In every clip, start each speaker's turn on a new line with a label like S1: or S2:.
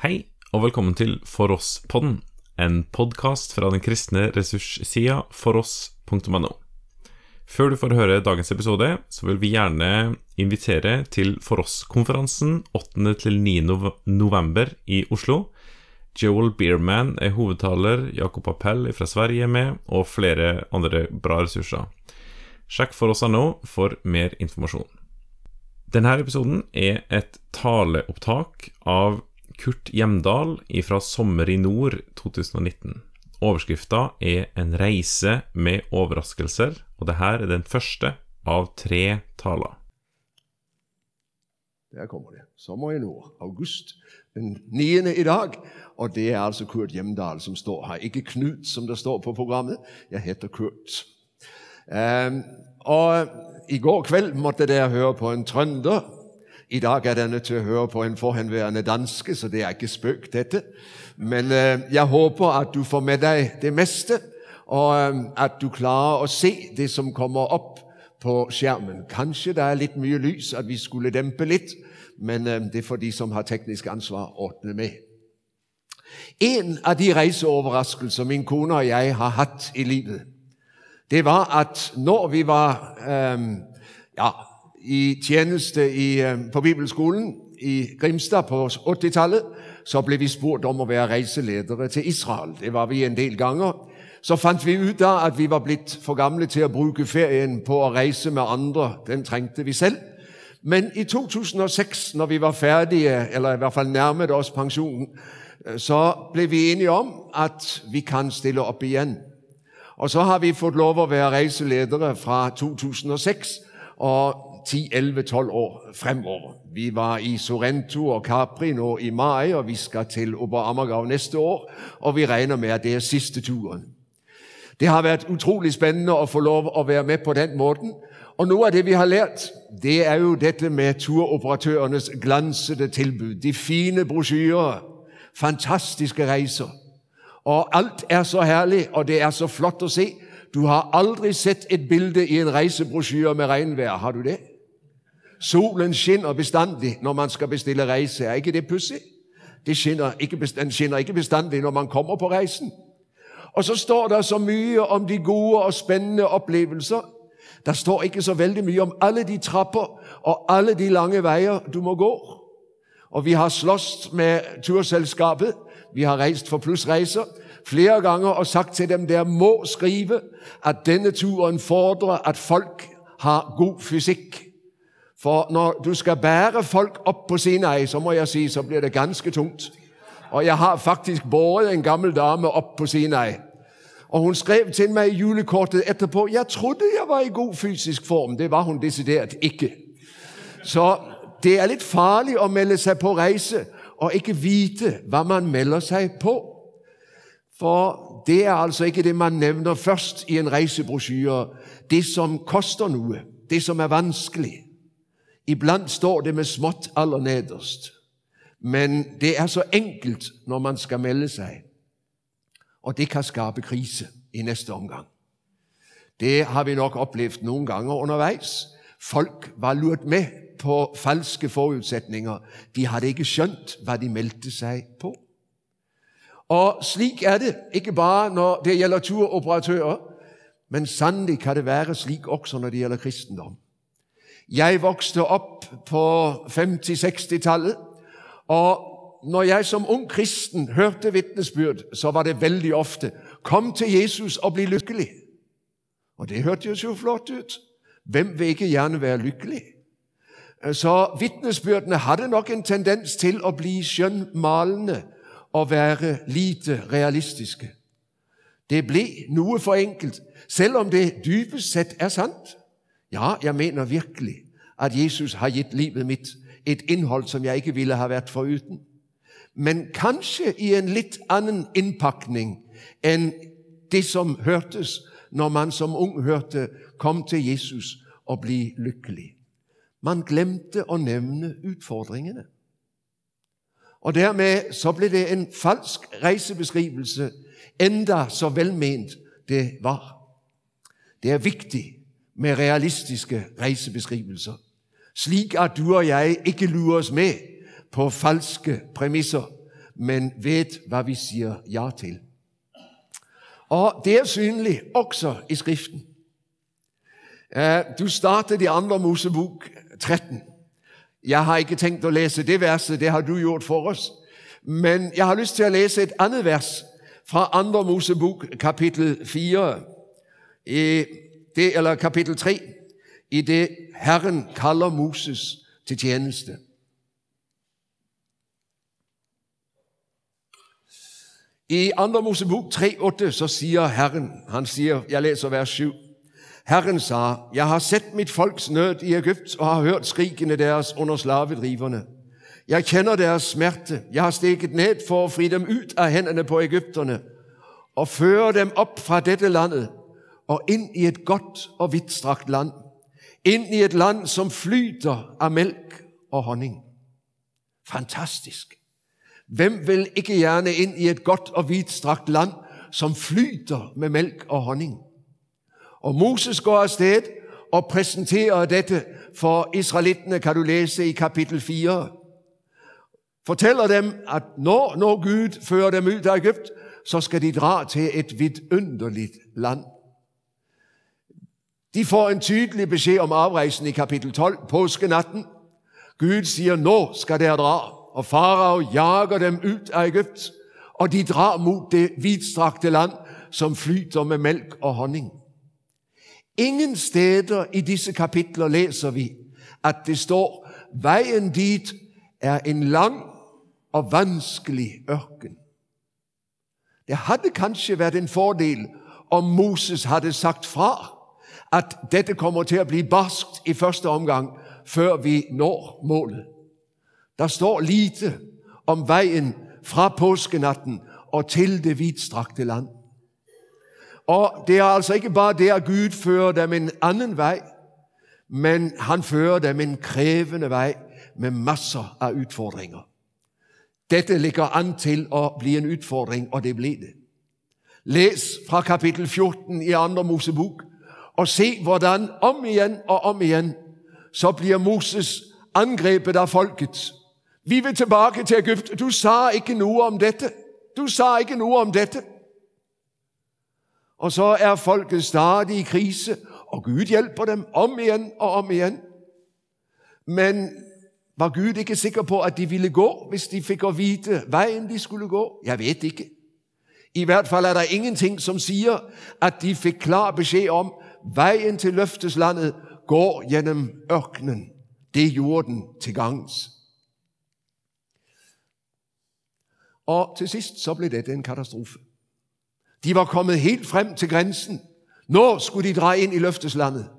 S1: Hei, og velkommen til For oss-podden, en podkast fra den kristne ressurssida foross.no. Før du får høre dagens episode, så vil vi gjerne invitere til For oss-konferansen 8.-9. november i Oslo. Joel Beerman er hovedtaler, Jakob Appell fra Sverige er med, og flere andre bra ressurser. Sjekk For oss.no for mer informasjon. Denne episoden er et taleopptak av Kurt Hjemdal ifra Sommer i nord 2019. Overskrifta er En reise med overraskelser, og det her er den første av tre taler.
S2: Der kommer det. Sommer i nord. August den 9. i dag. Og det er altså Kurt Hjemdal som står her. Ikke Knut, som det står på programmet. Jeg heter Kurt. Um, og i går kveld måtte dere høre på en trønder. I dag er dere nødt til at høre på en forhenværende danske, så det er ikke spøk, dette. Men øh, jeg håber, at du får med dig det meste, og øh, at du klarer at se det som kommer op på skærmen. Kanskje det er lidt mye lys, at vi skulle dæmpe lidt, men øh, det får de som har teknisk ansvar, ordne med. En av de rejseoverraskelser, min kone og jeg har haft i livet, det var at når vi var øh, ja, i tjeneste i, øh, på Bibelskolen i Grimstad på 80-tallet, så blev vi spurgt om at være rejseledere til Israel. Det var vi en del ganger. Så fandt vi ut af, at vi var blitt for gamle til at bruge ferien på at rejse med andre. Den trængte vi selv. Men i 2006, når vi var færdige, eller i hvert fall nærmede oss pensionen, øh, så blev vi enige om at vi kan stille op igen. Og så har vi fått lov at være rejseledere fra 2006 og 10-11-12 år fremover. Vi var i Sorrento og Capri nå i maj, og vi skal til Oberammergau næste år. Og vi regner med at det er sidste turen. Det har været utrolig spændende at få lov at være med på den måten. Og nu af det vi har lært, det er jo dette med turoperatørernes glansede tilbud. De fine brochurer, fantastiske rejser. Og alt er så herligt, og det er så flott at se. Du har aldrig sett et bilde i en rejsebrochure med regnvejr, har du det? Solen skinner bestandig når man skal bestille rejse. Er ikke det pussig? Det skinner skinner ikke bestandig når man kommer på rejsen. Og så står det så mye om de gode og spændende oplevelser. Der står ikke så veldig mye om alle de trapper og alle de lange vejer, du må gå. Og vi har slåss med turselskabet. Vi har rejst for plusrejser flere gange og sagt til dem der må skrive at denne turen fordrer at folk har god fysik. For når du skal bære folk op på Sinai, så må jeg sige, så blir det ganske tungt. Og jeg har faktisk båret en gammel dame op på Sinai. Og hun skrev til mig i julekortet etterpå jeg trodde jeg var i god fysisk form. Det var hun decideret ikke. Så det er lidt farligt at melde sig på rejse og ikke vite hvad man melder sig på. For det er altså ikke det man nævner først i en reisebrosjyre. Det som koster noget. det som er vanskeligt. Iblant står det med smått allernederst. Men det er så enkelt når man skal melde sig. Og det kan skabe krise i næste omgang. Det har vi nok oplevet nogle gange undervejs. Folk var lurt med på falske forudsætninger. De havde ikke skjønt hvad de meldte sig på. Og slik er det ikke bare når det gælder turoperatører, men sandelig kan det være slik også når det gælder kristendom. Jeg vokste op på 50-60-tallet, og når jeg som ung kristen hørte vitnesbyrd, så var det veldig ofte 'Kom til Jesus og bliv lykkelig'. Og det hørte jo flott ut. Hvem vil ikke gerne være lykkelig? Så vitnesbyrdene havde nok en tendens til at blive skønmalende og være lite realistiske. Det blev noget for enkelt, selvom det dybest set er sandt. Ja, jeg mener virkelig at Jesus har givet livet mitt et indhold, som jeg ikke ville ha været foruden. Men kanskje i en lidt anden indpakning end det som hørtes når man som ung hørte 'Kom til Jesus og bli lykkelig'. Man glemte at nævne utfordringene. Og dermed så blev det en falsk rejsebeskrivelse, endda så velment det var. Det er viktig med realistiske rejsebeskrivelser slik at du og jeg ikke lures med på falske premisser, men ved, hvad vi siger ja til. Og det er synligt også i skriften. Eh, du startede i andre Mosebok 13. Jeg har ikke tænkt at læse det verset, det har du gjort for os. Men jeg har lyst til at læse et andet vers fra andre Mosebok, kapitel 4, i eh, det, eller kapitel 3, i det Herren kalder Moses til tjeneste. I 2. Mosebok 3.8, så siger Herren, han siger, jeg læser vers 7, Herren sagde, jeg har set mit folks nød i Ægypt og har hørt skrigene deres under slavedriverne. Jeg kender deres smerte. Jeg har stikket ned for at fri dem ud af hænderne på Ægypterne og føre dem op fra dette landet og ind i et godt og vidtstrakt land. Ind i et land, som flyter af mælk og honning. Fantastisk. Hvem vil ikke gerne ind i et godt og vidstrakt land, som flyter med mælk og honning? Og Moses går afsted og præsenterer dette for israelittene, kan du læse i kapitel 4. Fortæller dem, at når, når Gud fører dem ud af Ægypt, så skal de dra til et vidunderligt land. De får en tydelig besked om afrejsen i kapitel 12, påskenatten. Gud siger, nå skal der dra, og farao jager dem ud af Egypt, og de drar mod det vidstrakte land, som flyter med mælk og honning. Ingen steder i disse kapitler læser vi, at det står, vejen dit er en lang og vanskelig ørken. Det havde kanskje været en fordel, om Moses havde sagt fra, at dette kommer til at blive barskt i første omgang, før vi når målet. Der står lite om vejen fra påskenatten og til det vidstrakte land. Og det er altså ikke bare det, at Gud fører dem en anden vej, men han fører dem en krævende vej med masser af udfordringer. Dette ligger an til at blive en udfordring, og det blev det. Læs fra kapitel 14 i andre Mosebok, og se hvordan om igen og om igen, så bliver Moses angrebet af folket. Vi vil tilbage til Ægypten. Du sagde ikke nu om dette. Du sagde ikke nu om dette. Og så er folket stadig i krise, og Gud hjælper dem om igen og om igen. Men var Gud ikke sikker på, at de ville gå, hvis de fik at vide vejen, de skulle gå? Jeg ved ikke. I hvert fald er der ingenting, som siger, at de fik klar besked om, vejen til løfteslandet går gennem ørkenen. Det gjorde den til gangs. Og til sidst så blev det en katastrofe. De var kommet helt frem til grænsen. Nå skulle de dreje ind i løfteslandet.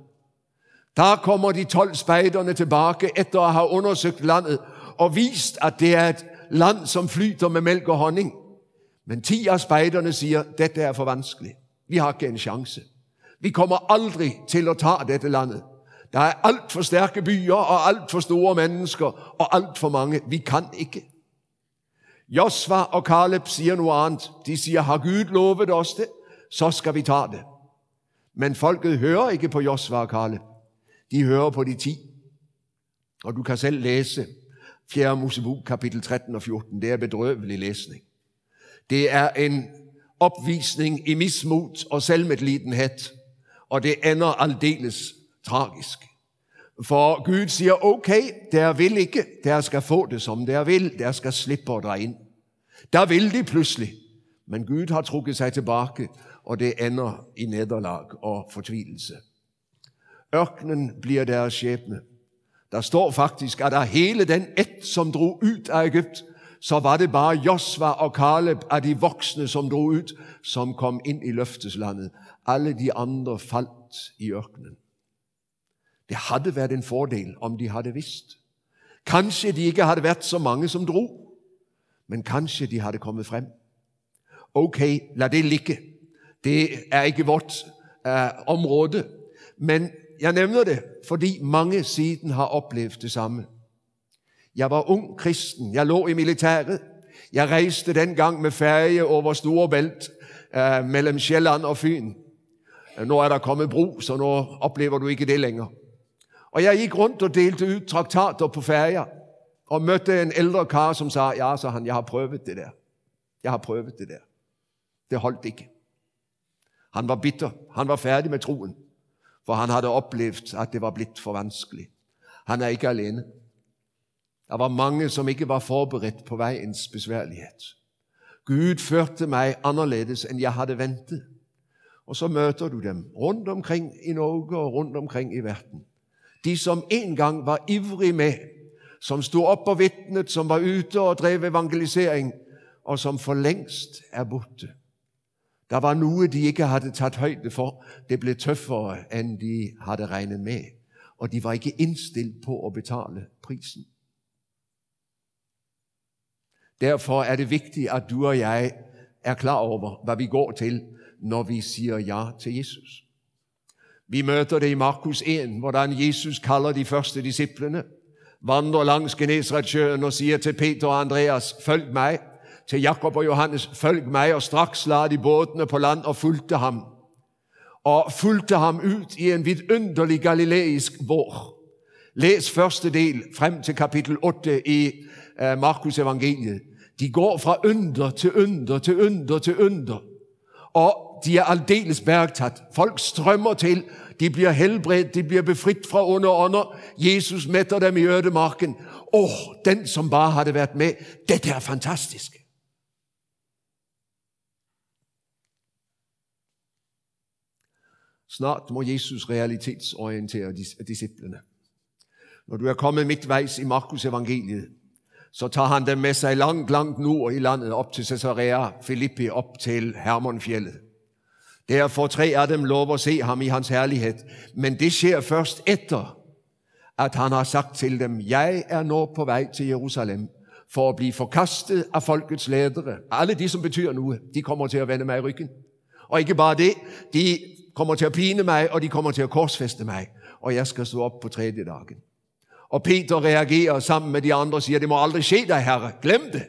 S2: Der kommer de 12 spejderne tilbage efter at have undersøgt landet og vist, at det er et land, som flyter med mælk og honning. Men 10 af spejderne siger, dette er for vanskeligt. Vi har ikke en chance. Vi kommer aldrig til at tage dette landet. Der er alt for stærke byer og alt for store mennesker og alt for mange. Vi kan ikke. Josva og Kaleb siger noget andet. De siger, har Gud lovet os det, så skal vi tage det. Men folket hører ikke på Josva og Kaleb. De hører på de ti. Og du kan selv læse 4. Mosebok kapitel 13 og 14. Det er bedrøvelig læsning. Det er en opvisning i mismod og selvmedlidenhed, og det ender aldeles tragisk. For Gud siger, okay, der vil ikke, der skal få det som der vil, der skal slippe dig ind. Der vil de pludselig, men Gud har trukket sig tilbage, og det ender i nederlag og fortvilelse. Ørkenen bliver deres skæbne. Der står faktisk, at af hele den et, som drog ud af Ægypt, så var det bare Josva og Kaleb af de voksne, som drog ud, som kom ind i løfteslandet. Alle de andre faldt i ørkenen. Det havde været en fordel, om de havde vidst. Kanskje de ikke havde været så mange, som drog, men kanskje de havde kommet frem. Okay, lad det ligge. Det er ikke vort uh, eh, område, men jeg nævner det, fordi mange siden har oplevet det samme. Jeg var ung kristen. Jeg lå i militæret. Jeg rejste dengang med færge over Storebælt øh, mellem Sjælland og Fyn. Øh, nu er der kommet bro, så nu oplever du ikke det længere. Og jeg gik rundt og delte ud traktater på færger. og mødte en ældre kar, som sagde, ja, så han, jeg har prøvet det der. Jeg har prøvet det der. Det holdt ikke. Han var bitter. Han var færdig med troen. For han havde oplevet, at det var blitt for vanskeligt. Han er ikke alene. Der var mange, som ikke var forberedt på vejens besværlighed. Gud førte mig anderledes, end jeg havde ventet. Og så møter du dem rundt omkring i Norge og rundt omkring i verden. De, som engang var ivrige med, som stod op og vittnet, som var ute og drev evangelisering, og som for længst er borte. Der var noget, de ikke havde taget højde for. Det blev tøffere, end de havde regnet med. Og de var ikke indstillet på at betale prisen. Derfor er det vigtigt, at du og jeg er klar over, hvad vi går til, når vi siger ja til Jesus. Vi møter det i Markus 1, hvordan Jesus kalder de første disciplene, vandrer langs Genesretsjøen og siger til Peter og Andreas, følg mig, til Jakob og Johannes, følg mig, og straks lade de bådene på land og fulgte ham. Og fulgte ham ud i en vidunderlig galileisk vår. Læs første del frem til kapitel 8 i eh, Markus evangeliet. De går fra under til under til under til under. Og de er aldeles bergtaget. Folk strømmer til. De bliver helbredt. De bliver befrit fra under ånder. Jesus mætter dem i ødemarken. Åh, oh, den som bare havde været med. Det er fantastisk. Snart må Jesus realitetsorientere disciplene. Når du er kommet midtvejs i Markus evangeliet, så tager han dem med sig langt, langt nord i landet op til Caesarea Filippi, op til Hermonfjellet. Derfor tre af dem lov at se ham i hans herlighed. Men det sker først efter, at han har sagt til dem, jeg er nu på vej til Jerusalem for at blive forkastet af folkets ledere. Alle de, som betyder nu, de kommer til at vende mig i ryggen. Og ikke bare det, de kommer til at pine mig, og de kommer til at korsfeste mig. Og jeg skal stå op på tredje dagen. Og Peter reagerer sammen med de andre og siger, det må aldrig ske dig, herre. Glem det.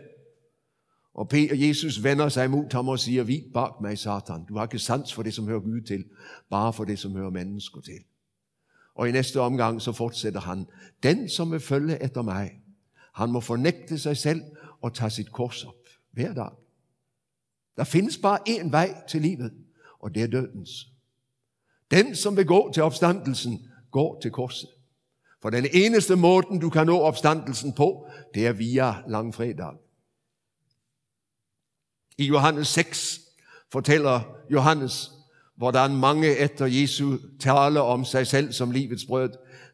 S2: Og Peter, Jesus vender sig imod ham og siger, vi bak mig, satan. Du har ikke sans for det, som hører Gud til, bare for det, som hører mennesker til. Og i næste omgang så fortsætter han, den som vil følge efter mig, han må fornægte sig selv og tage sit kors op hver dag. Der findes bare én vej til livet, og det er dødens. Den, som vil gå til opstandelsen, går til korset. For den eneste måde, du kan nå opstandelsen på, det er via langfredag. I Johannes 6 fortæller Johannes, hvordan mange efter Jesu tale om sig selv som livets brød,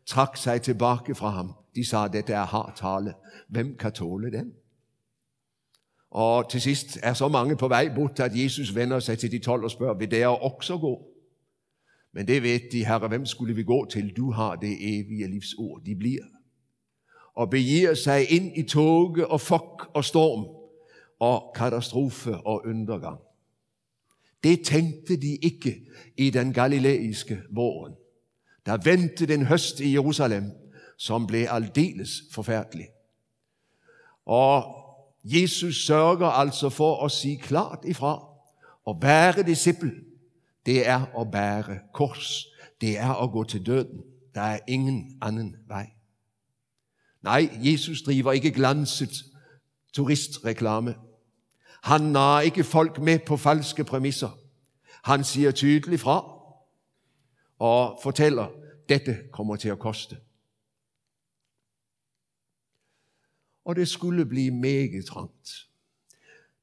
S2: trak sig tilbage fra ham. De sagde, dette er hard tale. Hvem kan tåle den? Og til sidst er så mange på vej bort, at Jesus vender sig til de tolv og spørger, vil der også gå? Men det ved de, herre, hvem skulle vi gå til? Du har det evige livs ord. De bliver. Og begiver sig ind i toge og fok og storm og katastrofe og undergang. Det tænkte de ikke i den galileiske våren. Der ventede en høst i Jerusalem, som blev aldeles forfærdelig. Og Jesus sørger altså for at sige klart ifra og være disciple det er at bære kors. Det er at gå til døden. Der er ingen anden vej. Nej, Jesus driver ikke glanset turistreklame. Han narer ikke folk med på falske præmisser. Han siger tydeligt fra og fortæller, dette kommer til at koste. Og det skulle blive mega trangt.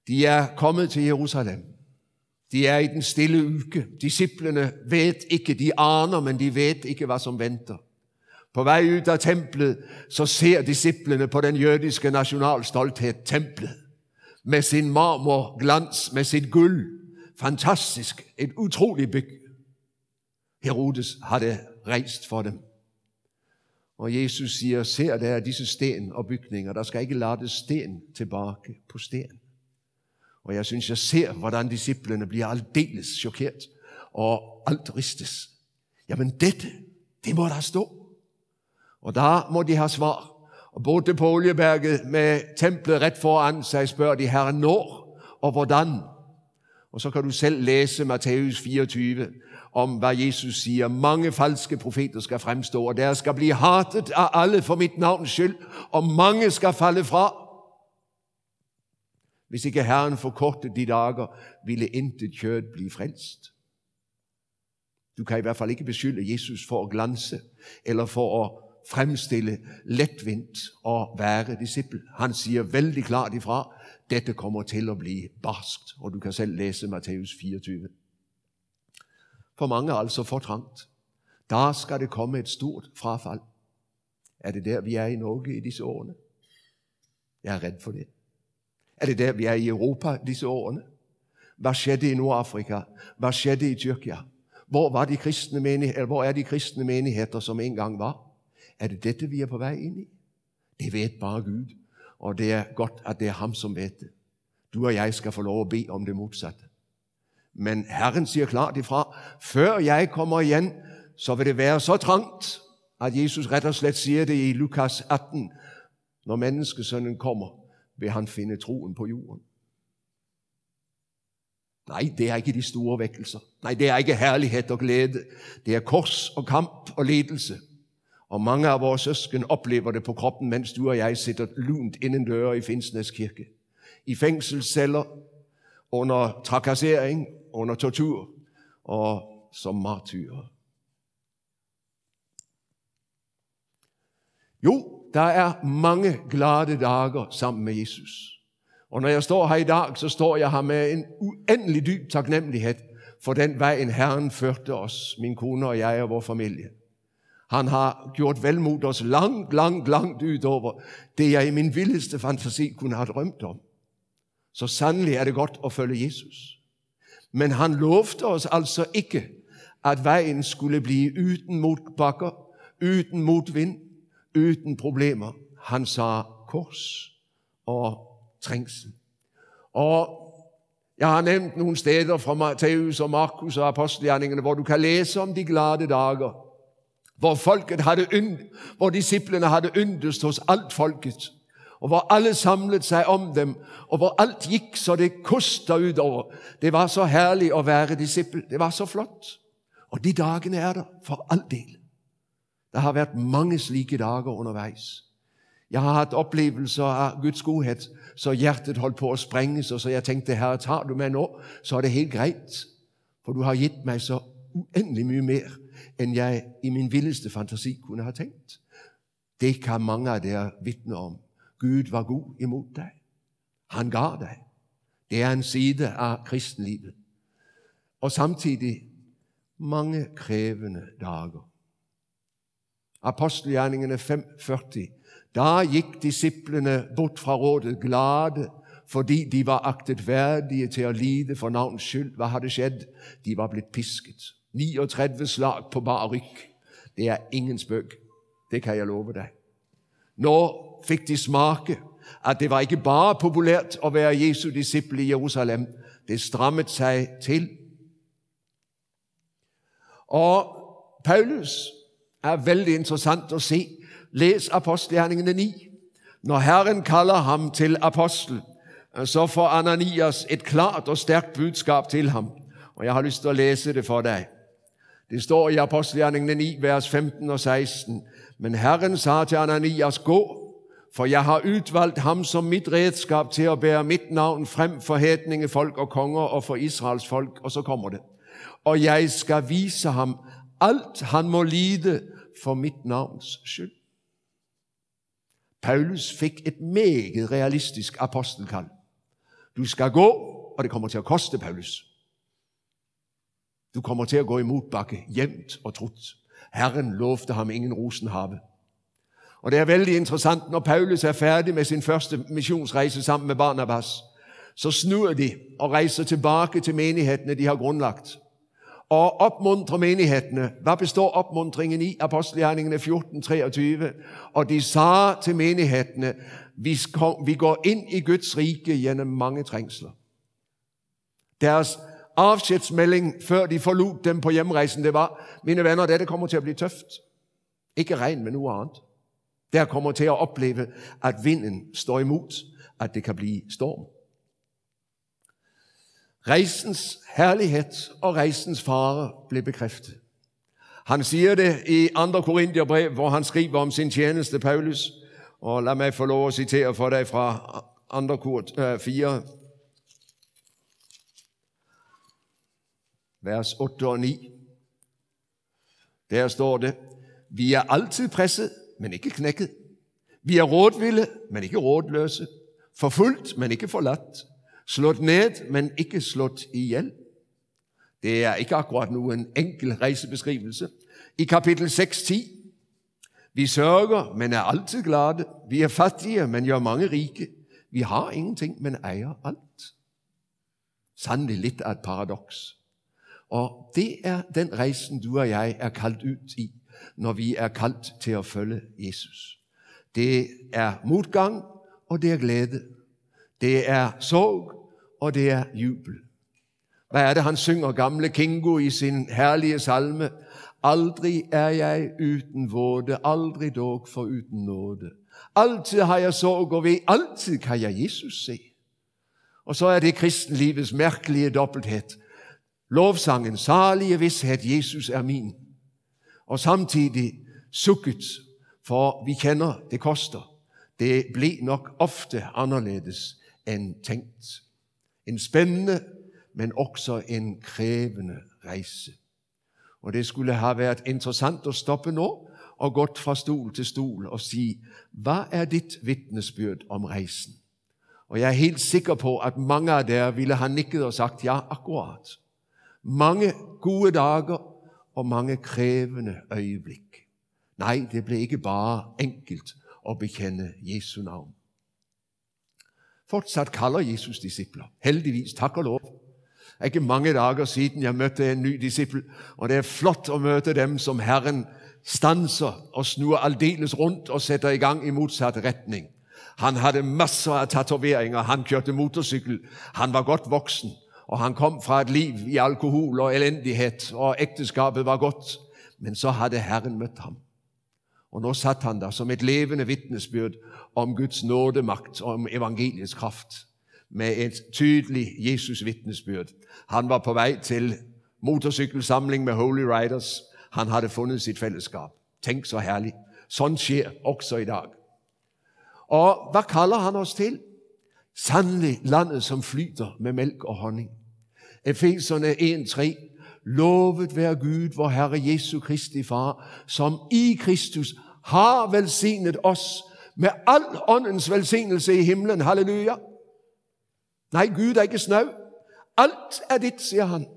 S2: De er kommet til Jerusalem. De er i den stille uke. Disciplene ved ikke, de aner, men de ved ikke, hvad som venter. På vej ud af templet, så ser disciplene på den jødiske nationalstolthed templet. Med sin marmorglans, med sit guld. Fantastisk. Et utroligt byg. Herodes havde rejst for dem. Og Jesus siger, ser der disse sten og bygninger, der skal ikke lade sten tilbage på sten. Og jeg synes, jeg ser, hvordan disciplene bliver aldeles chokeret, og alt ristes. Jamen dette, det må der stå. Og der må de have svar. Og både på Olieberget med templet ret foran sig, spørger de, herre, når og hvordan? Og så kan du selv læse Matthæus 24 om, hvad Jesus siger. Mange falske profeter skal fremstå, og der skal blive hatet af alle for mit navns skyld, og mange skal falde fra. Hvis ikke Herren forkortede de dager, ville intet kød blive frelst. Du kan i hvert fald ikke beskylde Jesus for at glanse, eller for at fremstille letvindt og være disciple. Han siger vældig klart ifra, dette kommer til at blive barskt, og du kan selv læse Matthæus 24. For mange er altså for trangt. Der skal det komme et stort frafald. Er det der, vi er i Norge i disse årene? Jeg er redd for det. Er det der, vi er i Europa disse årene? Hvad skete i Nordafrika? Hvad skete i Tyrkia? Hvor, var de kristne menigheder, hvor er de kristne menigheder, som engang var? Er det dette, vi er på vej ind i? Det ved bare Gud, og det er godt, at det er ham, som ved det. Du og jeg skal få lov at bede om det modsatte. Men Herren siger klart ifra, før jeg kommer igen, så vil det være så trangt, at Jesus ret og slet siger det i Lukas 18, når menneskesønnen kommer, vil han finde troen på jorden. Nej, det er ikke de store vækkelser. Nej, det er ikke herlighed og glæde. Det er kors og kamp og ledelse. Og mange af vores søsken oplever det på kroppen, mens du og jeg sitter lunt inden døre i Finsnes kirke. I fængselsceller, under trakassering, under tortur og som martyrer. Jo, der er mange glade dager sammen med Jesus. Og når jeg står her i dag, så står jeg her med en uendelig dyb taknemmelighed for den vej, en Herren førte os, min kone og jeg og vores familie. Han har gjort velmod os langt, langt, langt ud over det, jeg i min vildeste fantasi kunne have drømt om. Så sandelig er det godt at følge Jesus. Men han lovede os altså ikke, at vejen skulle blive uden modbakker, uden modvind, uden problemer. Han sa kors og trængsel. Og jeg har nævnt nogle steder fra Matthæus og Markus og apostelgjerningerne, hvor du kan læse om de glade dager, hvor folket havde ynd, hvor disciplene havde yndest hos alt folket, og hvor alle samlede sig om dem, og hvor alt gik, så det koster ud over. Det var så herligt at være disciple. Det var så flot. Og de dagene er der for alt del. Der har været mange slike dage undervejs. Jeg har haft oplevelser af Guds godhed, så hjertet holdt på at sprænges, og så jeg tænkte, herre, tager du mig nu, så er det helt greit. For du har givet mig så uendelig mye mere, end jeg i min vildeste fantasi kunne have tænkt. Det kan mange af jer vidne om. Gud var god imod dig. Han gav dig. Det er en side af kristenlivet. Og samtidig mange krævende dager. Apostelgjerningene 5.40. Da gikk disiplene bort fra rådet glade, fordi de var aktet værdige til å lide for navns skyld. Hvad hadde skjedd? De var blevet pisket. 39 slag på bare rykk. Det er ingen spøk. Det kan jeg love deg. Nå fik de smake, at det var ikke bare populært at være Jesu disippel i Jerusalem. Det strammede sig til. Og Paulus er veldig interessant at se. Læs Apostelgjerningene 9. Når Herren kalder ham til apostel, så får Ananias et klart og stærkt budskab til ham. Og jeg har lyst til at læse det for dig. Det står i Apostelgjerningene 9, vers 15 og 16. Men Herren sagde til Ananias, gå, for jeg har udvalgt ham som mit redskab til at bære mit navn frem for hætninge folk og konger og for Israels folk. Og så kommer det. Og jeg skal vise ham alt, han må lide for mit navns skyld. Paulus fik et meget realistisk apostelkald. Du skal gå, og det kommer til at koste, Paulus. Du kommer til at gå imod bakke, jævnt og trudt. Herren lovte ham ingen rosenhave. Og det er vældig interessant, når Paulus er færdig med sin første missionsrejse sammen med Barnabas, så snur de og rejser tilbage til menighederne, de har grundlagt. Og opmuntre menighederne. Hvad består opmuntringen i? Apostelgjerningene 14, 23. Og de sagde til menighederne, vi, vi går ind i Guds rike gennem mange trængsler. Deres afskedsmelding, før de forlod dem på hjemrejsen, det var, mine venner, dette kommer til at blive tøft. Ikke regn, men uant. andet. Der kommer til at opleve, at vinden står imod, at det kan blive storm. Rejsens herlighed og rejsens fare blev bekræftet. Han siger det i 2. Korintherbrev, hvor han skriver om sin tjeneste, Paulus. Og lad mig få lov at citere for dig fra 2. Kort øh, 4, vers 8 og 9. Der står det, vi er altid presset, men ikke knækket. Vi er rådvilde, men ikke rådløse. Forfulgt, men ikke forladt. Slået ned, men ikke slået ihjel. Det er ikke akkurat nu en enkel rejsebeskrivelse. I kapitel 6.10, vi sørger, men er altid glade. Vi er fattige, men gør mange rike. Vi har ingenting, men ejer alt. Sandelig lidt af et paradoks. Og det er den rejsen, du og jeg er kaldt ud i, når vi er kaldt til at følge Jesus. Det er modgang, og det er glæde. Det er sorg, og det er jubel. Hvad er det, han synger gamle Kingo i sin herlige salme? Aldrig er jeg uden våde, aldrig dog for uden nåde. Altid har jeg sorg og ved, altid kan jeg Jesus se. Og så er det kristenlivets mærkelige dobbelthed. Lovsangen, salige vidshed, Jesus er min. Og samtidig sukket, for vi kender, det koster. Det blev nok ofte anderledes end tænkt. En spændende, men også en krævende rejse. Og det skulle have været interessant at stoppe nu og gått fra stol til stol og sige, hvad er dit vittnesbyrd om rejsen? Og jeg er helt sikker på, at mange af der ville have nikket og sagt, ja, akkurat. Mange gode dager og mange krævende øjeblik. Nej, det blev ikke bare enkelt at bekende Jesu navn. Fortsat kalder Jesus discipler. Heldigvis, tak og lov. Det er ikke mange dager siden jeg mødte en ny disciple, og det er flot at møde dem, som Herren stanser og snur aldeles rundt og sætter i gang i modsat retning. Han havde masser af tatoveringer, han kørte motorcykel, han var godt voksen, og han kom fra et liv i alkohol og elendighed, og ægteskabet var godt. Men så havde Herren mødt ham. Og nu satt han der som et levende vittnesbyrd om Guds nådemagt og om evangeliets kraft. Med et tydeligt Jesus vittnesbyrd. Han var på vej til motorcykelsamling med Holy Riders. Han havde fundet sit fællesskab. Tænk så herligt. Sådan sker også i dag. Og hvad kalder han os til? Sandelig landet, som flyter med mælk og honning. Efeserne 1.3. Lovet være Gud, vor Herre Jesu Kristi Far, som i Kristus har velsignet os med al åndens velsignelse i himlen. Halleluja. Nej, Gud er ikke snøv. Alt er dit, siger han.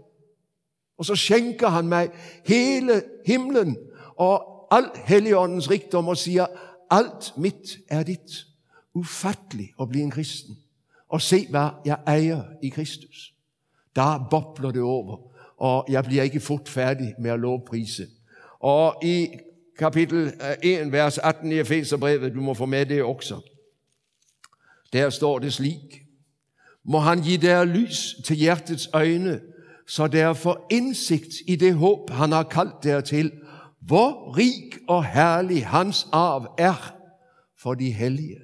S2: Og så skænker han mig hele himlen og al helligåndens rigdom og siger, alt mit er dit. Ufattelig at blive en kristen. Og se, hvad jeg ejer i Kristus. Der bobler det over, og jeg bliver ikke fort færdig med at lovprise. Og i kapitel eh, 1, vers 18 i Efeserbrevet, du må få med det også. Der står det slik. Må han give der lys til hjertets øjne, så der får indsigt i det håb, han har kaldt der til, hvor rig og herlig hans arv er for de hellige.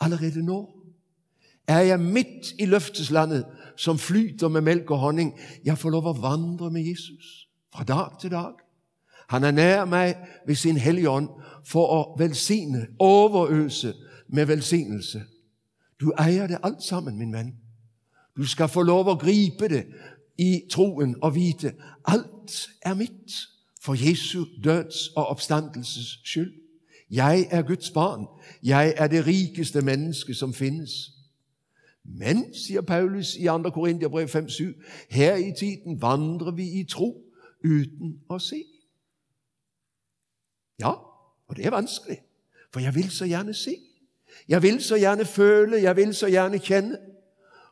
S2: Allerede nu er jeg midt i løfteslandet, som flyter med mælk og honning. Jeg får lov at vandre med Jesus fra dag til dag. Han er nær mig ved sin helligånd for at velsigne, overøse med velsignelse. Du ejer det alt sammen, min ven. Du skal få lov at gribe det i troen og vite, alt er mit for Jesu døds og opstandelses skyld. Jeg er Guds barn. Jeg er det rikeste menneske, som findes. Men, siger Paulus i 2. Korintherbrev 5.7, her i tiden vandrer vi i tro, uden at se. Ja, og det er vanskeligt, for jeg vil så gerne se. Jeg vil så gerne føle, jeg vil så gerne kende.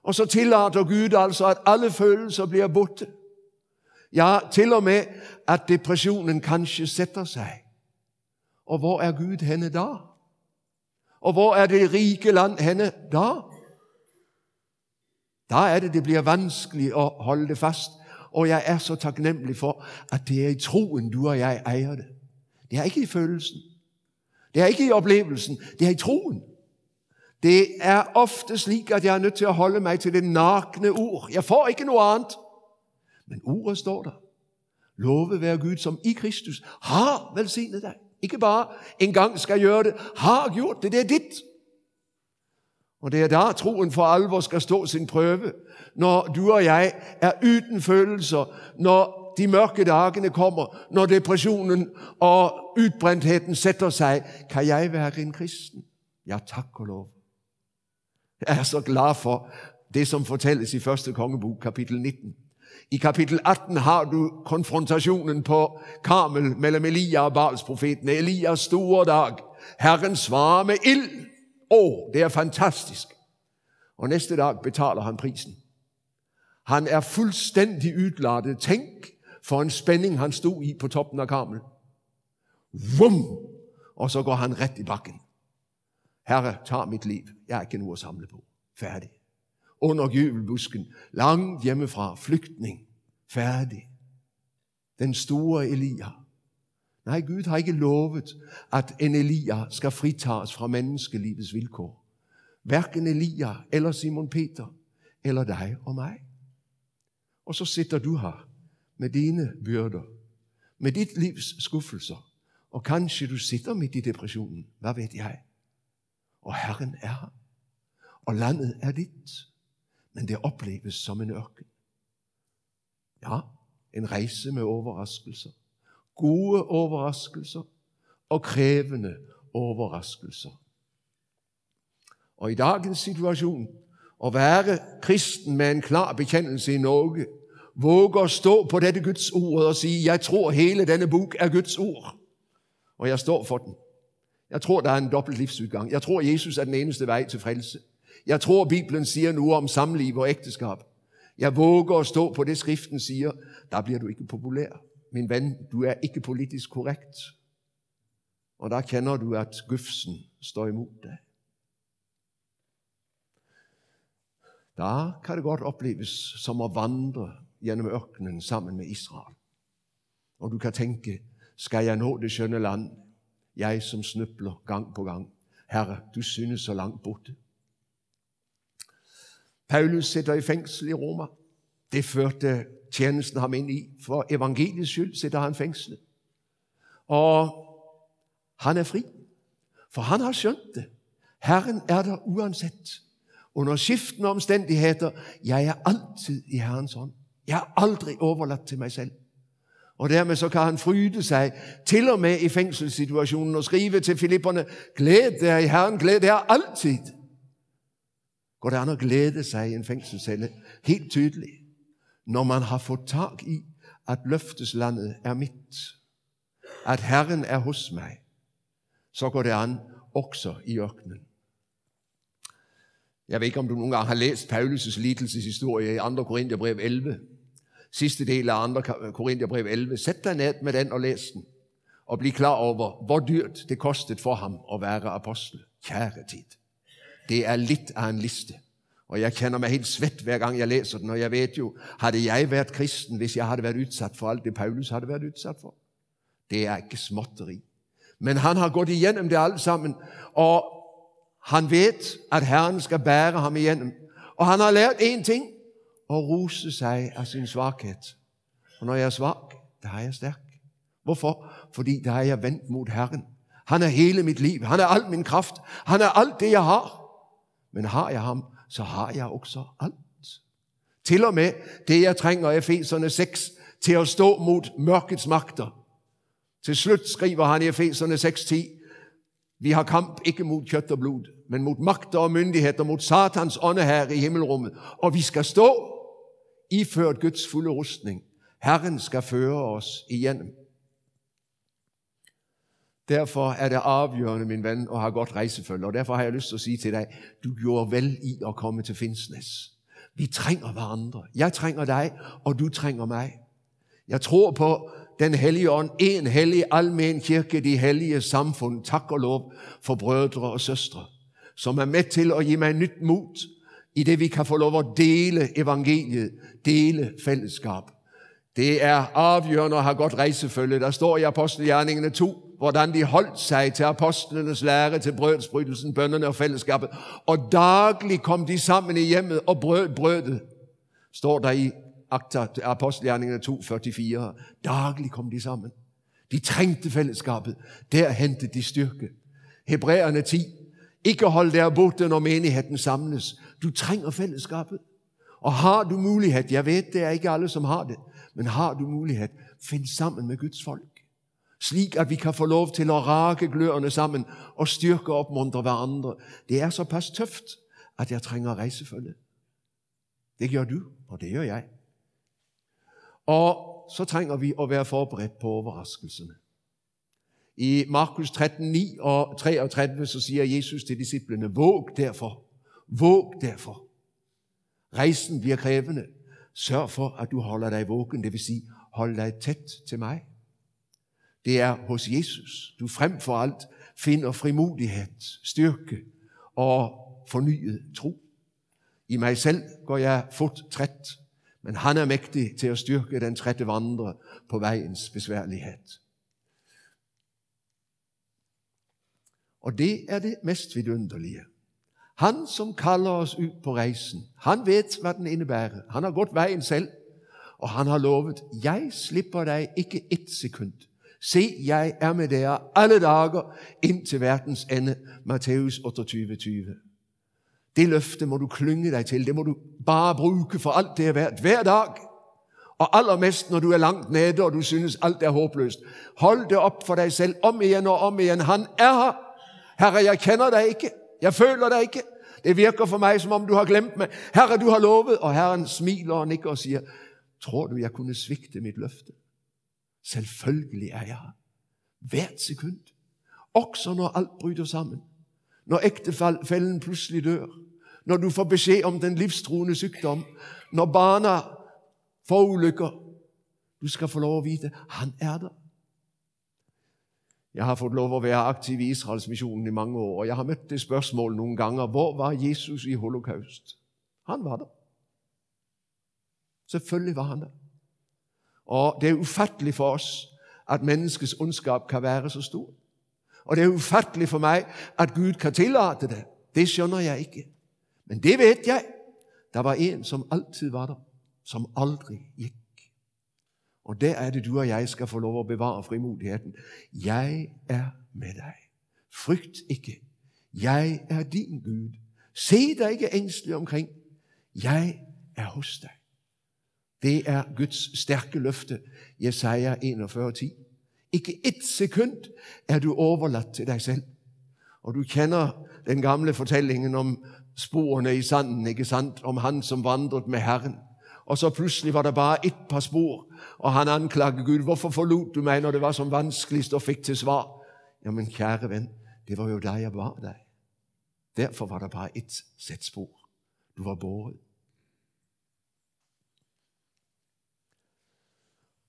S2: Og så tillader Gud altså, at alle følelser bliver borte. Ja, til og med, at depressionen kanskje sætter sig. Og hvor er Gud henne da? Og hvor er det rike land henne da? Da er det, det bliver vanskeligt at holde det fast. Og jeg er så taknemmelig for, at det er i troen, du og jeg ejer det. Det er ikke i følelsen. Det er ikke i oplevelsen. Det er i troen. Det er ofte slik, at jeg er nødt til at holde mig til det nakne ord. Jeg får ikke noget andet. Men ordet står der. Love være Gud, som i Kristus har velsignet dig. Ikke bare en gang skal gøre det, har gjort det, det er dit. Og det er der, troen for alvor skal stå sin prøve. Når du og jeg er uden følelser, når de mørke dagene kommer, når depressionen og udbrændtheden sætter sig, kan jeg være en kristen? Ja, tak og lov. Jeg er så glad for det, som fortælles i første kongebog, kapitel 19. I kapitel 18 har du konfrontationen på Karmel mellem Elia og Baals profeten. Elias store dag. Herren svarer med ild. Åh, oh, det er fantastisk. Og næste dag betaler han prisen. Han er fuldstændig udladet. Tænk for en spænding, han stod i på toppen af Karmel. Vum! Og så går han ret i bakken. Herre, tag mit liv. Jeg er ikke nu at samle på. Færdig. Under jubelbusken, langt hjemmefra, flygtning. Færdig. Den store Elia. Nej, Gud har ikke lovet, at en Elia skal fritages fra menneskelivets vilkår. Hverken Elia eller Simon Peter, eller dig og mig. Og så sitter du her med dine byrder, med dit livs skuffelser, og kanskje du sitter midt i depressionen, hvad ved jeg? Og Herren er her, og landet er dit, men det opleves som en ørken. Ja, en rejse med overraskelser, gode overraskelser og krævende overraskelser. Og i dagens situation, at være kristen med en klar bekendelse i Norge, våger stå på dette Guds ord og sige, jeg tror hele denne bok er Guds ord. Og jeg står for den. Jeg tror, der er en dobbelt livsudgang. Jeg tror, Jesus er den eneste vej til frelse. Jeg tror, Bibelen siger nu om samliv og ægteskab. Jeg våger at stå på det, skriften siger. Der bliver du ikke populær. Min ven, du er ikke politisk korrekt. Og der kender du, at gøfsen står imod dig. Der kan det godt opleves som at vandre gennem ørkenen sammen med Israel. Og du kan tænke, skal jeg nå det skønne land? Jeg som snøbler gang på gang. Herre, du synes så langt borte. Paulus sitter i fængsel i Roma. Det førte tjenesten ham ind i. For evangeliets skyld sitter han fængslet. Og han er fri. For han har skjønt det. Herren er der uansett. Under skiftende omstændigheder. Jeg er altid i Herrens hånd. Jeg er aldrig overladt til mig selv. Og dermed så kan han fryde sig, til og med i fængselssituationen, og skrive til Filipperne, glæd dig i Herren, glæd dig altid. Går det an at glæde sig i en fængselscelle? Helt tydeligt. Når man har fået tag i, at løfteslandet er mit, at Herren er hos mig, så går det an også i ørkenen. Jeg ved ikke, om du nogle gange har læst Paulus' lidelseshistorie i 2. Korintherbrev 11 sidste del af 2. Korintherbrev 11. Sæt dig ned med den og læs den. Og bliv klar over, hvor dyrt det kostede for ham at være apostel. Kære tid. Det er lidt af en liste. Og jeg kender mig helt svæt, hver gang jeg læser den. Og jeg ved jo, havde jeg været kristen, hvis jeg havde været udsat for alt det, Paulus havde været udsat for? Det er ikke småtteri. Men han har gået igennem det alt sammen. Og han ved, at Herren skal bære ham igennem. Og han har lært en ting og ruse sig af sin svaghed. Og når jeg er svag, der er jeg stærk. Hvorfor? Fordi der er jeg vendt mod Herren. Han er hele mit liv. Han er alt min kraft. Han er alt det, jeg har. Men har jeg ham, så har jeg også alt. Til og med det, jeg trænger Efeserne 6 til at stå mod mørkets magter. Til slut skriver han i Efeserne 6.10, vi har kamp ikke mod kjøtt og blod, men mod magter og myndigheder, mod satans ånde her i himmelrummet. Og vi skal stå iført Guds fulde rustning. Herren skal føre os igennem. Derfor er det afgørende, min ven, at have godt rejsefølge. Og derfor har jeg lyst til at sige til dig, du gjorde vel i at komme til Finsnes. Vi trænger hverandre. Jeg trænger dig, og du trænger mig. Jeg tror på den hellige ånd, en hellig almen kirke, de hellige samfund, tak og lov for brødre og søstre, som er med til at give mig nyt mod, i det vi kan få lov at dele evangeliet, dele fællesskab. Det er afgørende at have godt rejsefølge. Der står i Apostelgjerningene 2, hvordan de holdt sig til apostlenes lære, til brødsbrydelsen, bønderne og fællesskabet. Og dagligt kom de sammen i hjemmet og brød brødet. Står der i akta apostelgjerningerne 2.44. Dagligt kom de sammen. De trængte fællesskabet. Der hentede de styrke. Hebræerne 10. Ikke hold der borte, når menigheden samles. Du trænger fællesskabet. Og har du mulighed, jeg ved, det er ikke alle, som har det, men har du mulighed, find sammen med Guds folk. Slik at vi kan få lov til at rake glørene sammen og styrke og opmuntre hverandre. Det er så pas tøft, at jeg trænger rejsefølge. Det gør du, og det gør jeg. Og så trænger vi at være forberedt på overraskelserne. I Markus 13, 9 og 33, så siger Jesus til disciplene, våg derfor, våg derfor. Rejsen bliver krævende. Sørg for, at du holder dig vågen, det vil sige, hold dig tæt til mig. Det er hos Jesus, du frem for alt finder frimodighed, styrke og fornyet tro. I mig selv går jeg fot træt, men han er mægtig til at styrke den trætte vandre på vejens besværlighed. Og det er det mest vidunderlige. Han, som kalder os ud på rejsen, han ved, hvad den indebærer. Han har gått vejen selv, og han har lovet, jeg slipper dig ikke et sekund. Se, jeg er med dere alle dager ind til verdens ende. Matteus 28, 20. Det løfte må du klynge dig til. Det må du bare bruge for alt det er værd. Hver dag. Og allermest, når du er langt nede, og du synes, alt er håbløst. Hold det op for dig selv, om igen og om igen. Han er her. Herre, jeg kender dig ikke. Jeg føler dig ikke. Det virker for mig, som om du har glemt mig. Herre, du har lovet. Og Herren smiler og nikker og siger, tror du, jeg kunne svigte mit løfte? Selvfølgelig er jeg her. Hvert sekund. Også når alt bryder sammen. Når ægtefælden pludselig dør. Når du får besked om den livstruende sygdom. Når barna får ulykker. Du skal få lov at vide, han er der. Jeg har fået lov at være aktiv i Israels missionen i mange år, og jeg har mødt det spørgsmål nogle gange, hvor var Jesus i holocaust? Han var der. Selvfølgelig var han der. Og det er ufatteligt for os, at menneskets ondskab kan være så stor. Og det er ufatteligt for mig, at Gud kan tillade det. Det skjønner jeg ikke. Men det ved jeg. Der var en, som altid var der, som aldrig gik. Og der er det, du og jeg skal få lov at bevare frimodigheden. Jeg er med dig. Frygt ikke. Jeg er din Gud. Se dig ikke ængstelig omkring. Jeg er hos dig. Det er Guds stærke løfte. Jesaja 41.10. Ikke et sekund er du overladt til dig selv. Og du kender den gamle fortællingen om sporene i sanden, ikke sandt? Om han, som vandrede med Herren. Og så pludselig var der bare et par spor, og han anklagede Gud, hvorfor forlod du mig, når det var som vanskeligst, og fik til svar. Jamen kære ven, det var jo dig, jeg var dig. Derfor var der bare et sæt spor. Du var båret.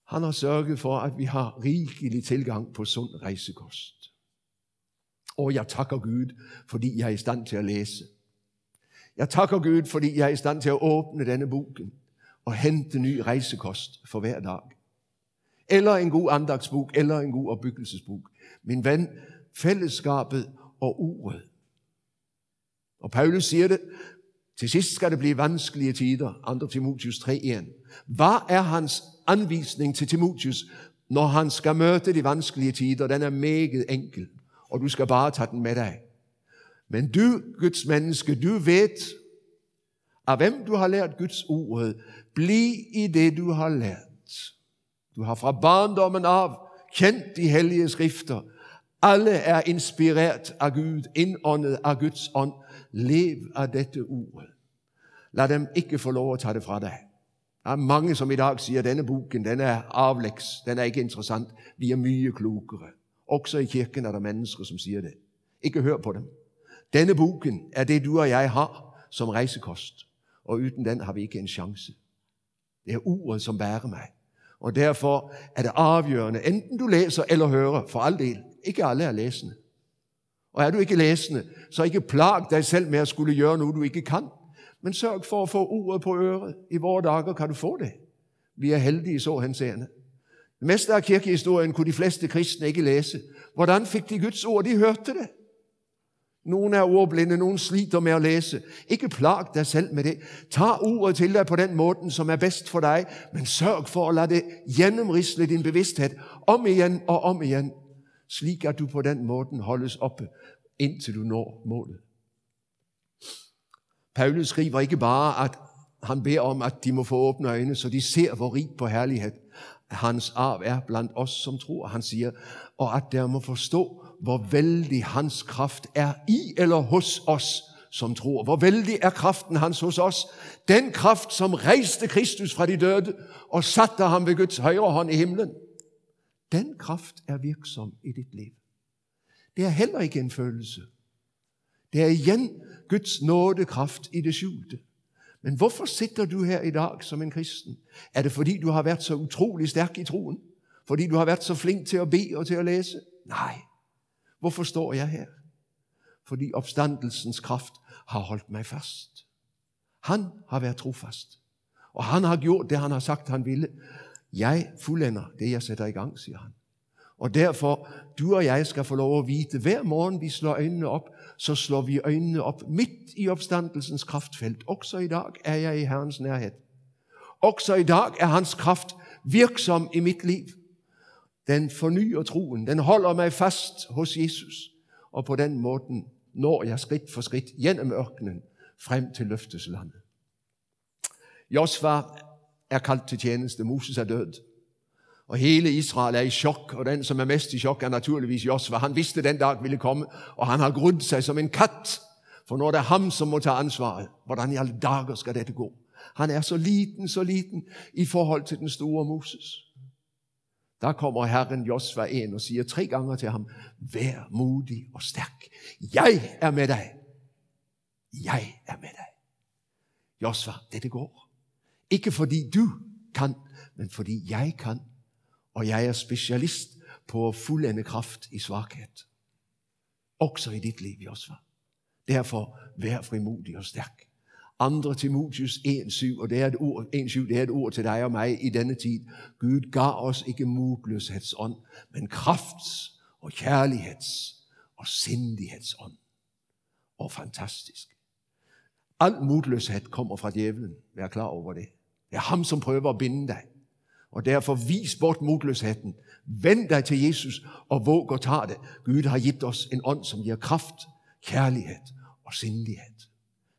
S2: Han har sørget for, at vi har rigelig tilgang på sund rejsekost. Og jeg takker Gud, fordi jeg er i stand til at læse. Jeg takker Gud, fordi jeg er i stand til at åbne denne boken og hente ny rejsekost for hver dag. Eller en god andagsbog, eller en god opbyggelsesbog. Min ven, fællesskabet og uret. Og Paulus siger det, til sidst skal det blive vanskelige tider, 2 Timotius 3.1. Hvad er hans anvisning til Timotius, når han skal møte de vanskelige tider? Den er meget enkel, og du skal bare tage den med dig. Men du, Guds menneske, du ved, af hvem du har lært Guds ord, bliv i det, du har lært. Du har fra barndommen af kendt de hellige skrifter. Alle er inspireret af Gud, indåndet af Guds ånd. Lev af dette ord. Lad dem ikke få lov at tage det fra dig. Der er mange, som i dag siger, at denne boken den er aflægs, den er ikke interessant. Vi er mye klokere. Også i kirken er der mennesker, som siger det. Ikke hør på dem. Denne boken er det, du og jeg har som rejsekost. Og uden den har vi ikke en chance. Det er ordet, som bærer mig. Og derfor er det afgørende, enten du læser eller hører, for all del. Ikke alle er læsende. Og er du ikke læsende, så ikke plag dig selv med at skulle gøre noget, du ikke kan. Men sørg for at få ordet på øret. I vore dager kan du få det. Vi er heldige så henseende. Det meste af kirkehistorien kunne de fleste kristne ikke læse. Hvordan fik de Guds ord? De hørte det. Nogle er ordblinde, nogle sliter med at læse. Ikke plag dig selv med det. Tag ordet til dig på den måde, som er bedst for dig, men sørg for at lade det gennemrisle din bevidsthed om igen og om igen, slik at du på den måde holdes oppe, indtil du når målet. Paulus skriver ikke bare, at han beder om, at de må få åbne øjne, så de ser, hvor rig på herlighed hans arv er blandt os, som tror. Han siger, og at der må forstå, hvor vældig hans kraft er i eller hos os, som tror. Hvor vældig er kraften hans hos os. Den kraft, som rejste Kristus fra de døde og satte ham ved Guds højre hånd i himlen. Den kraft er virksom i dit liv. Det er heller ikke en følelse. Det er igen Guds nådekraft i det skjulte. Men hvorfor sitter du her i dag som en kristen? Er det fordi, du har været så utrolig stærk i troen? Fordi du har været så flink til at bede og til at læse? Nej. Hvorfor står jeg her? Fordi opstandelsens kraft har holdt mig fast. Han har været trofast. Og han har gjort det, han har sagt, han ville. Jeg fuldender det, jeg sætter i gang, siger han. Og derfor, du og jeg skal få lov at vide, hver morgen vi slår øjnene op, så slår vi øjnene op midt i opstandelsens kraftfelt. Også i dag er jeg i Herrens nærhed. Også i dag er hans kraft virksom i mit liv. Den fornyer troen. Den holder mig fast hos Jesus. Og på den måde når jeg skridt for skridt gennem ørkenen frem til løfteslandet. Josva er kaldt til tjeneste. Moses er død. Og hele Israel er i chok, og den, som er mest i chok, er naturligvis Josva. Han vidste, den dag ville komme, og han har grundet sig som en kat. For når det er ham, som må tage ansvaret, hvordan i alle dager skal dette gå? Han er så liten, så liten i forhold til den store Moses. Der kommer Herren Josva ind og siger tre gange til ham, vær modig og stærk. Jeg er med dig. Jeg er med dig. Josva, det går. Ikke fordi du kan, men fordi jeg kan og jeg er specialist på fuldende kraft i svaghed. Også i dit liv, Josva. Derfor vær frimodig og stærk. Andre Timotius 1.7, og det er, et ord, 1.7, det er et ord til dig og mig i denne tid. Gud gav os ikke modløshedsånd, men krafts og kærligheds og sindighedsånd. Og fantastisk. Al modløshed kommer fra djævlen. Vær klar over det. Det er ham, som prøver at binde dig. Og derfor vis bort modløsheden. Vend dig til Jesus og våg og tage det. Gud har givet os en ånd, som giver kraft, kærlighed og sindighed.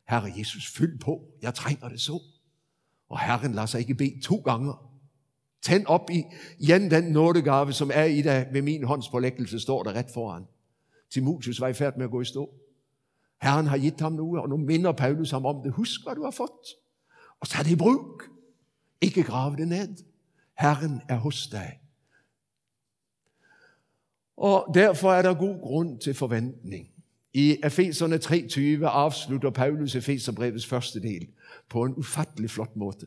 S2: Herre Jesus, fyld på. Jeg trænger det så. Og Herren lader sig ikke bede to gange. Tænd op i igen den nådegave, som er i dig ved min håndspålæggelse, står der ret foran. Timotius var i færd med at gå i stå. Herren har givet ham noget, og nu minder Paulus ham om det. Husk, hvad du har fået. Og tag det i brug. Ikke grave det ned. Herren er hos dig. Og derfor er der god grund til forventning. I Efeserne 3.20 afslutter Paulus Efeserbrevets første del på en ufattelig flot måde.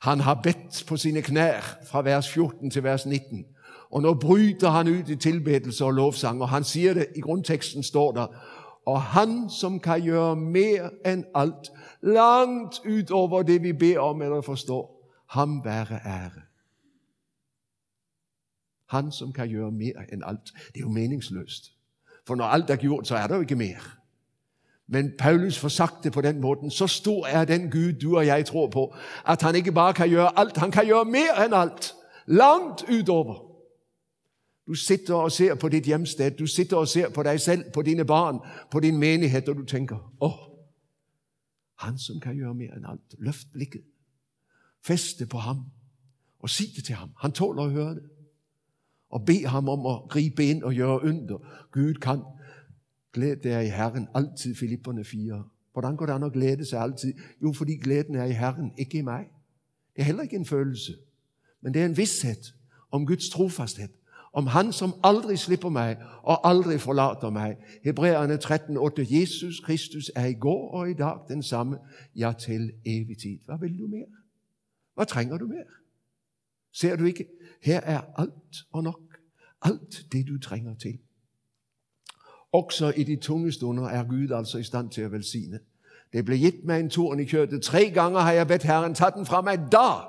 S2: Han har bedt på sine knær fra vers 14 til vers 19. Og nu bryter han ud i tilbedelse og lovsang, og han siger det, i grundteksten står der, og han, som kan gøre mere end alt, langt ud over det, vi beder om eller forstår, ham være ære. Han, som kan gøre mere end alt. Det er jo meningsløst. For når alt er gjort, så er der jo ikke mere. Men Paulus får sagt det på den måten. Så stor er den Gud, du og jeg tror på, at han ikke bare kan gøre alt, han kan gøre mere end alt. Langt udover. Du sitter og ser på dit hjemsted, du sitter og ser på dig selv, på dine barn, på din menighed, og du tænker, åh, oh, han som kan gøre mere end alt. Løft blikket. Feste på ham. Og sig det til ham. Han tåler at høre det og bed ham om at gribe ind og gøre ynder. Gud kan. Glæd dig i Herren altid, Filipperne 4. Hvordan går det an at glæde sig altid? Jo, fordi glæden er i Herren, ikke i mig. Det er heller ikke en følelse, men det er en vidshed om Guds trofasthed. Om han, som aldrig slipper mig og aldrig forlader mig. Hebræerne 13:8. Jesus Kristus er i går og i dag den samme, ja til evig tid. Hvad vil du mere? Hvad trænger du mere? Ser du ikke? Her er alt og nok. Alt det, du trænger til. Også i de tunge stunder er Gud altså i stand til at velsigne. Det blev givet mig en torn i kødet. Tre gange har jeg bedt Herren, tag den fra mig da.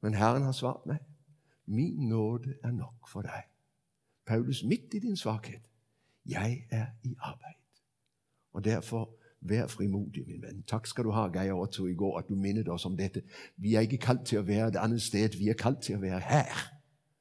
S2: Men Herren har svaret mig. Min nåde er nok for dig. Paulus, midt i din svaghed, Jeg er i arbejde. Og derfor, vær frimodig, min ven. Tak skal du ha, Geir Otto, i går at du mindede oss om dette. Vi er ikke kaldt til at være et andet sted. Vi er kaldt til at være her.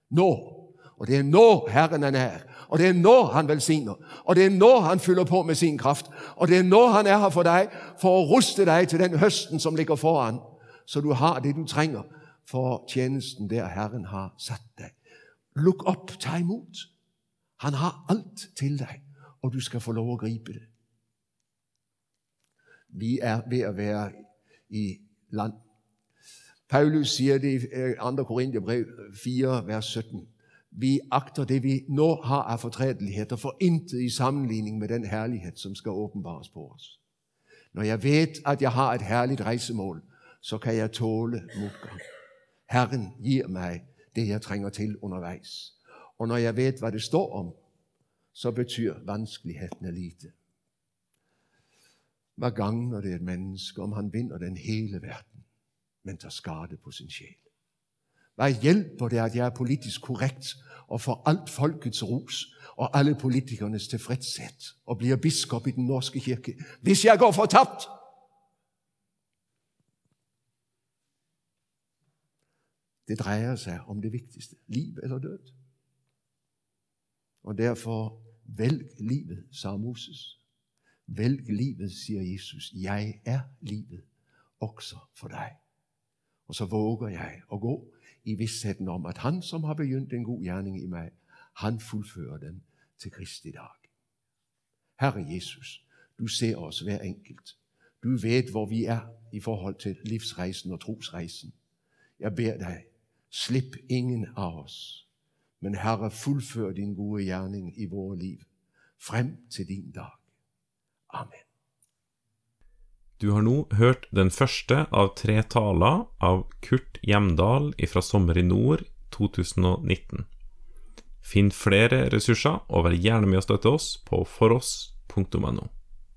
S2: Nå. Og det er nå Herren er her. Og det er nå Han velsigner. Og det er nå Han fyller på med sin kraft. Og det er nå Han er her for dig, for at ruste dig til den høsten som ligger foran, så du har det du trenger for tjenesten der Herren har satt dig. Luk op, tag imod. Han har alt til dig, og du skal få lov at gribe det. Vi er ved at være i land. Paulus siger det i øh, 2. Korinterbrev 4, vers 17. Vi agter det vi nu har av fortrædeligheder, for intet i sammenligning med den herlighed, som skal åbenbares på oss. Når jeg vet at jeg har et herligt rejsemål, så kan jeg tåle modgang. Herren giver mig det jeg trænger til undervejs. Og når jeg vet hvad det står om, så betyder vanskelighetene lite. Hvad gagner det et menneske om han vinder den hele verden, men tager skade på sin sjæl? Hvad hjælper det at jeg er politisk korrekt og får alt folkets ros og alle politikernes tilfredshet og bliver biskop i Den norske kirke, hvis jeg går fortapt? Det drejer sig om det vigtigste, liv eller død. Og derfor velg livet, sagde Moses. Velg livet, sier Jesus. Jeg er livet, også for deg. Og så våger jeg å gå i vissheten om at Han som har begynt en god gjerning i meg, han fullfører den til Kristi dag. Herre Jesus, du ser oss hver enkelt. Du vet hvor vi er i forhold til livsreisen og trosreisen. Jeg ber deg, slip ingen av os. Men Herre, fullfør din gode gjerning i våre liv, frem til din dag. Amen.
S1: Du har nå hørt den første av tre taler av Kurt Hjemdal fra Sommer i nord 2019. Finn flere ressurser, og vær gjerne med å støtte oss på foross.no.